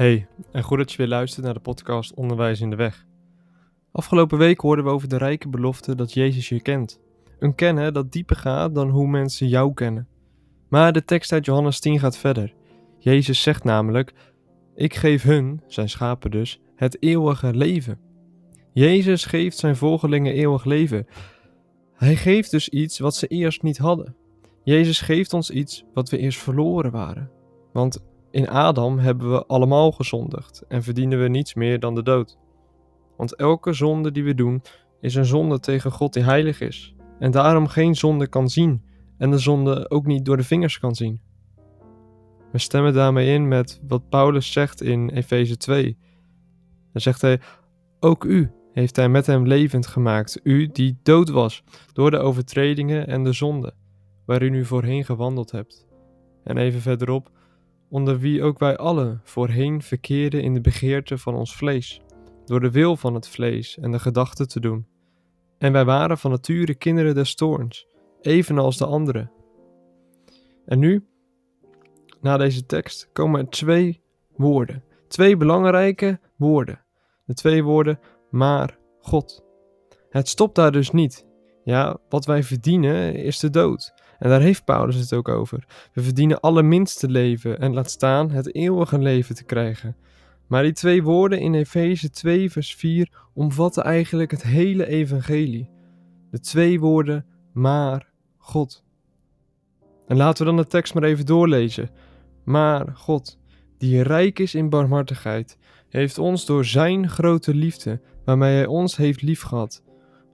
Hey, en goed dat je weer luistert naar de podcast Onderwijs in de Weg. Afgelopen week hoorden we over de rijke belofte dat Jezus je kent. Een kennen dat dieper gaat dan hoe mensen jou kennen. Maar de tekst uit Johannes 10 gaat verder. Jezus zegt namelijk: Ik geef hun, zijn schapen dus, het eeuwige leven. Jezus geeft zijn volgelingen eeuwig leven. Hij geeft dus iets wat ze eerst niet hadden. Jezus geeft ons iets wat we eerst verloren waren. Want in Adam hebben we allemaal gezondigd en verdienen we niets meer dan de dood. Want elke zonde die we doen is een zonde tegen God die heilig is en daarom geen zonde kan zien en de zonde ook niet door de vingers kan zien. We stemmen daarmee in met wat Paulus zegt in Efeze 2. Dan zegt hij: Ook u heeft hij met hem levend gemaakt, u die dood was door de overtredingen en de zonde, waar u voorheen gewandeld hebt. En even verderop onder wie ook wij allen voorheen verkeerden in de begeerte van ons vlees, door de wil van het vlees en de gedachten te doen. En wij waren van nature kinderen des toorns, evenals de anderen. En nu, na deze tekst, komen er twee woorden, twee belangrijke woorden. De twee woorden, maar God. Het stopt daar dus niet. Ja, wat wij verdienen is de dood. En daar heeft Paulus het ook over. We verdienen allerminste leven en laat staan het eeuwige leven te krijgen. Maar die twee woorden in Efeze 2, vers 4 omvatten eigenlijk het hele evangelie. De twee woorden, maar God. En laten we dan de tekst maar even doorlezen. Maar God, die rijk is in barmhartigheid, heeft ons door zijn grote liefde, waarmee hij ons heeft liefgehad,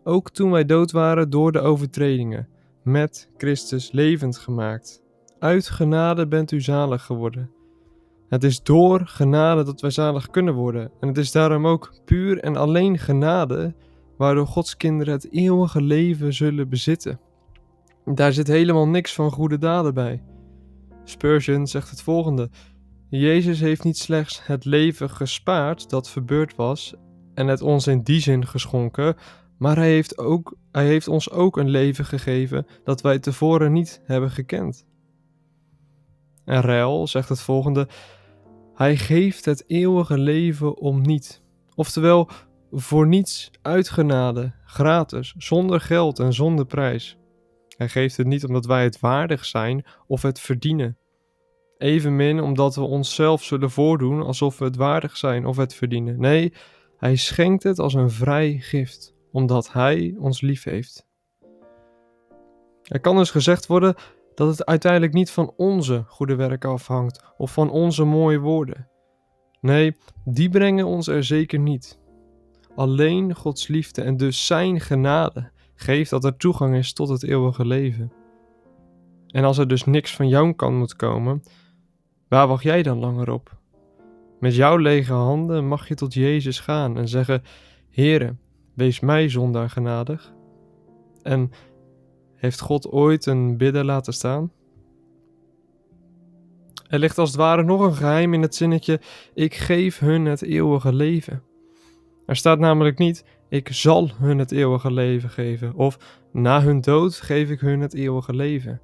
ook toen wij dood waren door de overtredingen, met Christus levend gemaakt. Uit genade bent u zalig geworden. Het is door genade dat wij zalig kunnen worden. En het is daarom ook puur en alleen genade waardoor Gods kinderen het eeuwige leven zullen bezitten. Daar zit helemaal niks van goede daden bij. Spurgeon zegt het volgende: Jezus heeft niet slechts het leven gespaard dat verbeurd was en het ons in die zin geschonken, maar hij heeft, ook, hij heeft ons ook een leven gegeven dat wij tevoren niet hebben gekend. En Rel zegt het volgende: Hij geeft het eeuwige leven om niet. Oftewel, voor niets, uitgenade, gratis, zonder geld en zonder prijs. Hij geeft het niet omdat wij het waardig zijn of het verdienen. Evenmin omdat we onszelf zullen voordoen alsof we het waardig zijn of het verdienen. Nee, hij schenkt het als een vrij gift omdat Hij ons lief heeft. Er kan dus gezegd worden dat het uiteindelijk niet van onze goede werken afhangt of van onze mooie woorden. Nee, die brengen ons er zeker niet. Alleen Gods liefde en dus Zijn genade geeft dat er toegang is tot het eeuwige leven. En als er dus niks van jouw kant moet komen, waar wacht jij dan langer op? Met jouw lege handen mag je tot Jezus gaan en zeggen: Heere, Wees mij zondaar genadig. En heeft God ooit een bidder laten staan? Er ligt als het ware nog een geheim in het zinnetje: Ik geef hun het eeuwige leven. Er staat namelijk niet: Ik zal hun het eeuwige leven geven. Of na hun dood geef ik hun het eeuwige leven.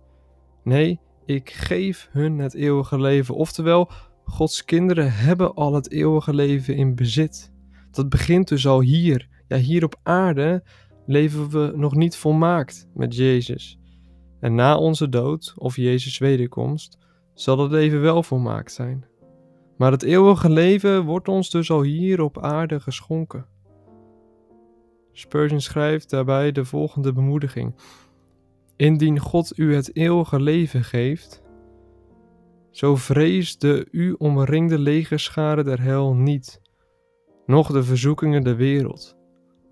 Nee, ik geef hun het eeuwige leven. Oftewel, Gods kinderen hebben al het eeuwige leven in bezit. Dat begint dus al hier ja, hier op aarde leven we nog niet volmaakt met Jezus. En na onze dood, of Jezus' wederkomst, zal het leven wel volmaakt zijn. Maar het eeuwige leven wordt ons dus al hier op aarde geschonken. Spurgeon schrijft daarbij de volgende bemoediging: Indien God u het eeuwige leven geeft, zo vrees de u omringde legerschade der hel niet, noch de verzoekingen der wereld.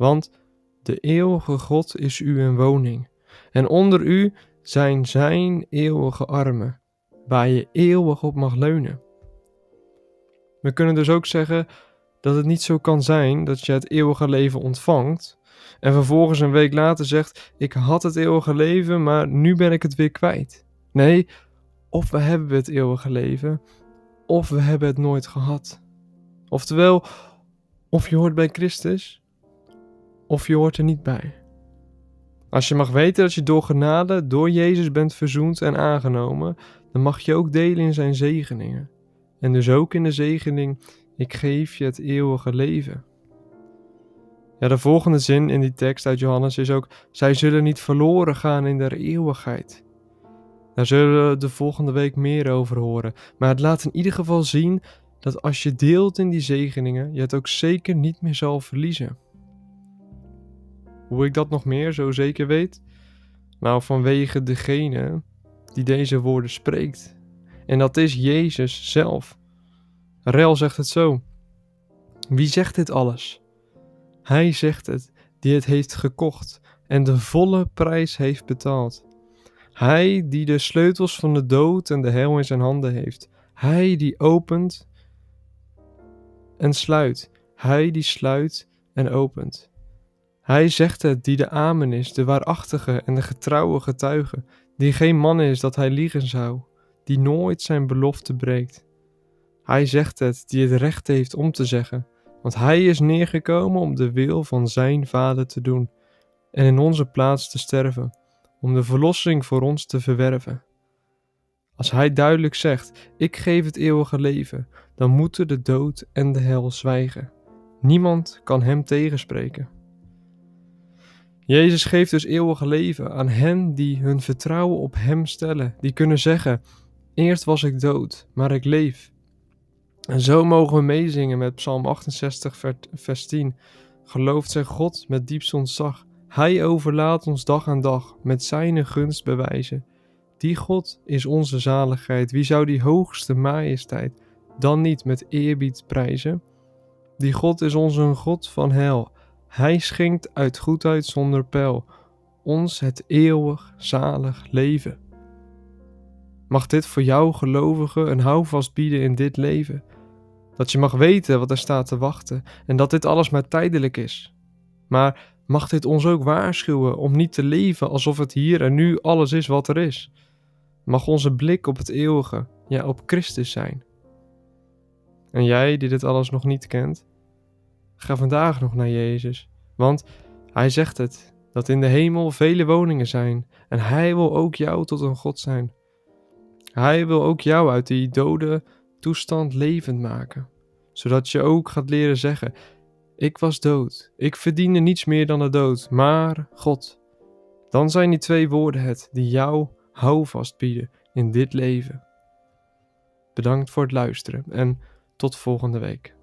Want de eeuwige God is u een woning, en onder u zijn zijn eeuwige armen, waar je eeuwig op mag leunen. We kunnen dus ook zeggen dat het niet zo kan zijn dat je het eeuwige leven ontvangt en vervolgens een week later zegt: Ik had het eeuwige leven, maar nu ben ik het weer kwijt. Nee, of we hebben het eeuwige leven, of we hebben het nooit gehad. Oftewel, of je hoort bij Christus, of je hoort er niet bij. Als je mag weten dat je door genade, door Jezus bent verzoend en aangenomen, dan mag je ook delen in zijn zegeningen. En dus ook in de zegening ik geef je het eeuwige leven. Ja, de volgende zin in die tekst uit Johannes is ook: Zij zullen niet verloren gaan in der eeuwigheid. Daar zullen we de volgende week meer over horen. Maar het laat in ieder geval zien dat als je deelt in die zegeningen, je het ook zeker niet meer zal verliezen. Hoe ik dat nog meer zo zeker weet? Nou, vanwege degene die deze woorden spreekt. En dat is Jezus zelf. Rel zegt het zo. Wie zegt dit alles? Hij zegt het, die het heeft gekocht en de volle prijs heeft betaald. Hij die de sleutels van de dood en de hel in zijn handen heeft. Hij die opent en sluit. Hij die sluit en opent. Hij zegt het die de Amen is, de waarachtige en de getrouwe getuige, die geen man is dat hij liegen zou, die nooit zijn belofte breekt. Hij zegt het die het recht heeft om te zeggen, want hij is neergekomen om de wil van zijn Vader te doen en in onze plaats te sterven, om de verlossing voor ons te verwerven. Als hij duidelijk zegt: Ik geef het eeuwige leven, dan moeten de dood en de hel zwijgen. Niemand kan hem tegenspreken. Jezus geeft dus eeuwige leven aan hen die hun vertrouwen op Hem stellen, die kunnen zeggen: Eerst was ik dood, maar ik leef. En zo mogen we meezingen met Psalm 68, vers 10. Gelooft zijn God met diepst ontzag. Hij overlaat ons dag aan dag met zijn gunst bewijzen. Die God is onze zaligheid. Wie zou die hoogste majesteit dan niet met eerbied prijzen? Die God is onze God van hel. Hij schenkt uit goedheid zonder pijl ons het eeuwig zalig leven. Mag dit voor jou gelovigen een houvast bieden in dit leven? Dat je mag weten wat er staat te wachten en dat dit alles maar tijdelijk is. Maar mag dit ons ook waarschuwen om niet te leven alsof het hier en nu alles is wat er is? Mag onze blik op het eeuwige, ja op Christus zijn? En jij die dit alles nog niet kent, ga vandaag nog naar Jezus, want Hij zegt het, dat in de hemel vele woningen zijn en Hij wil ook jou tot een God zijn. Hij wil ook jou uit die dode toestand levend maken, zodat je ook gaat leren zeggen: Ik was dood, ik verdiende niets meer dan de dood, maar God. Dan zijn die twee woorden het die jou houvast bieden in dit leven. Bedankt voor het luisteren en tot volgende week.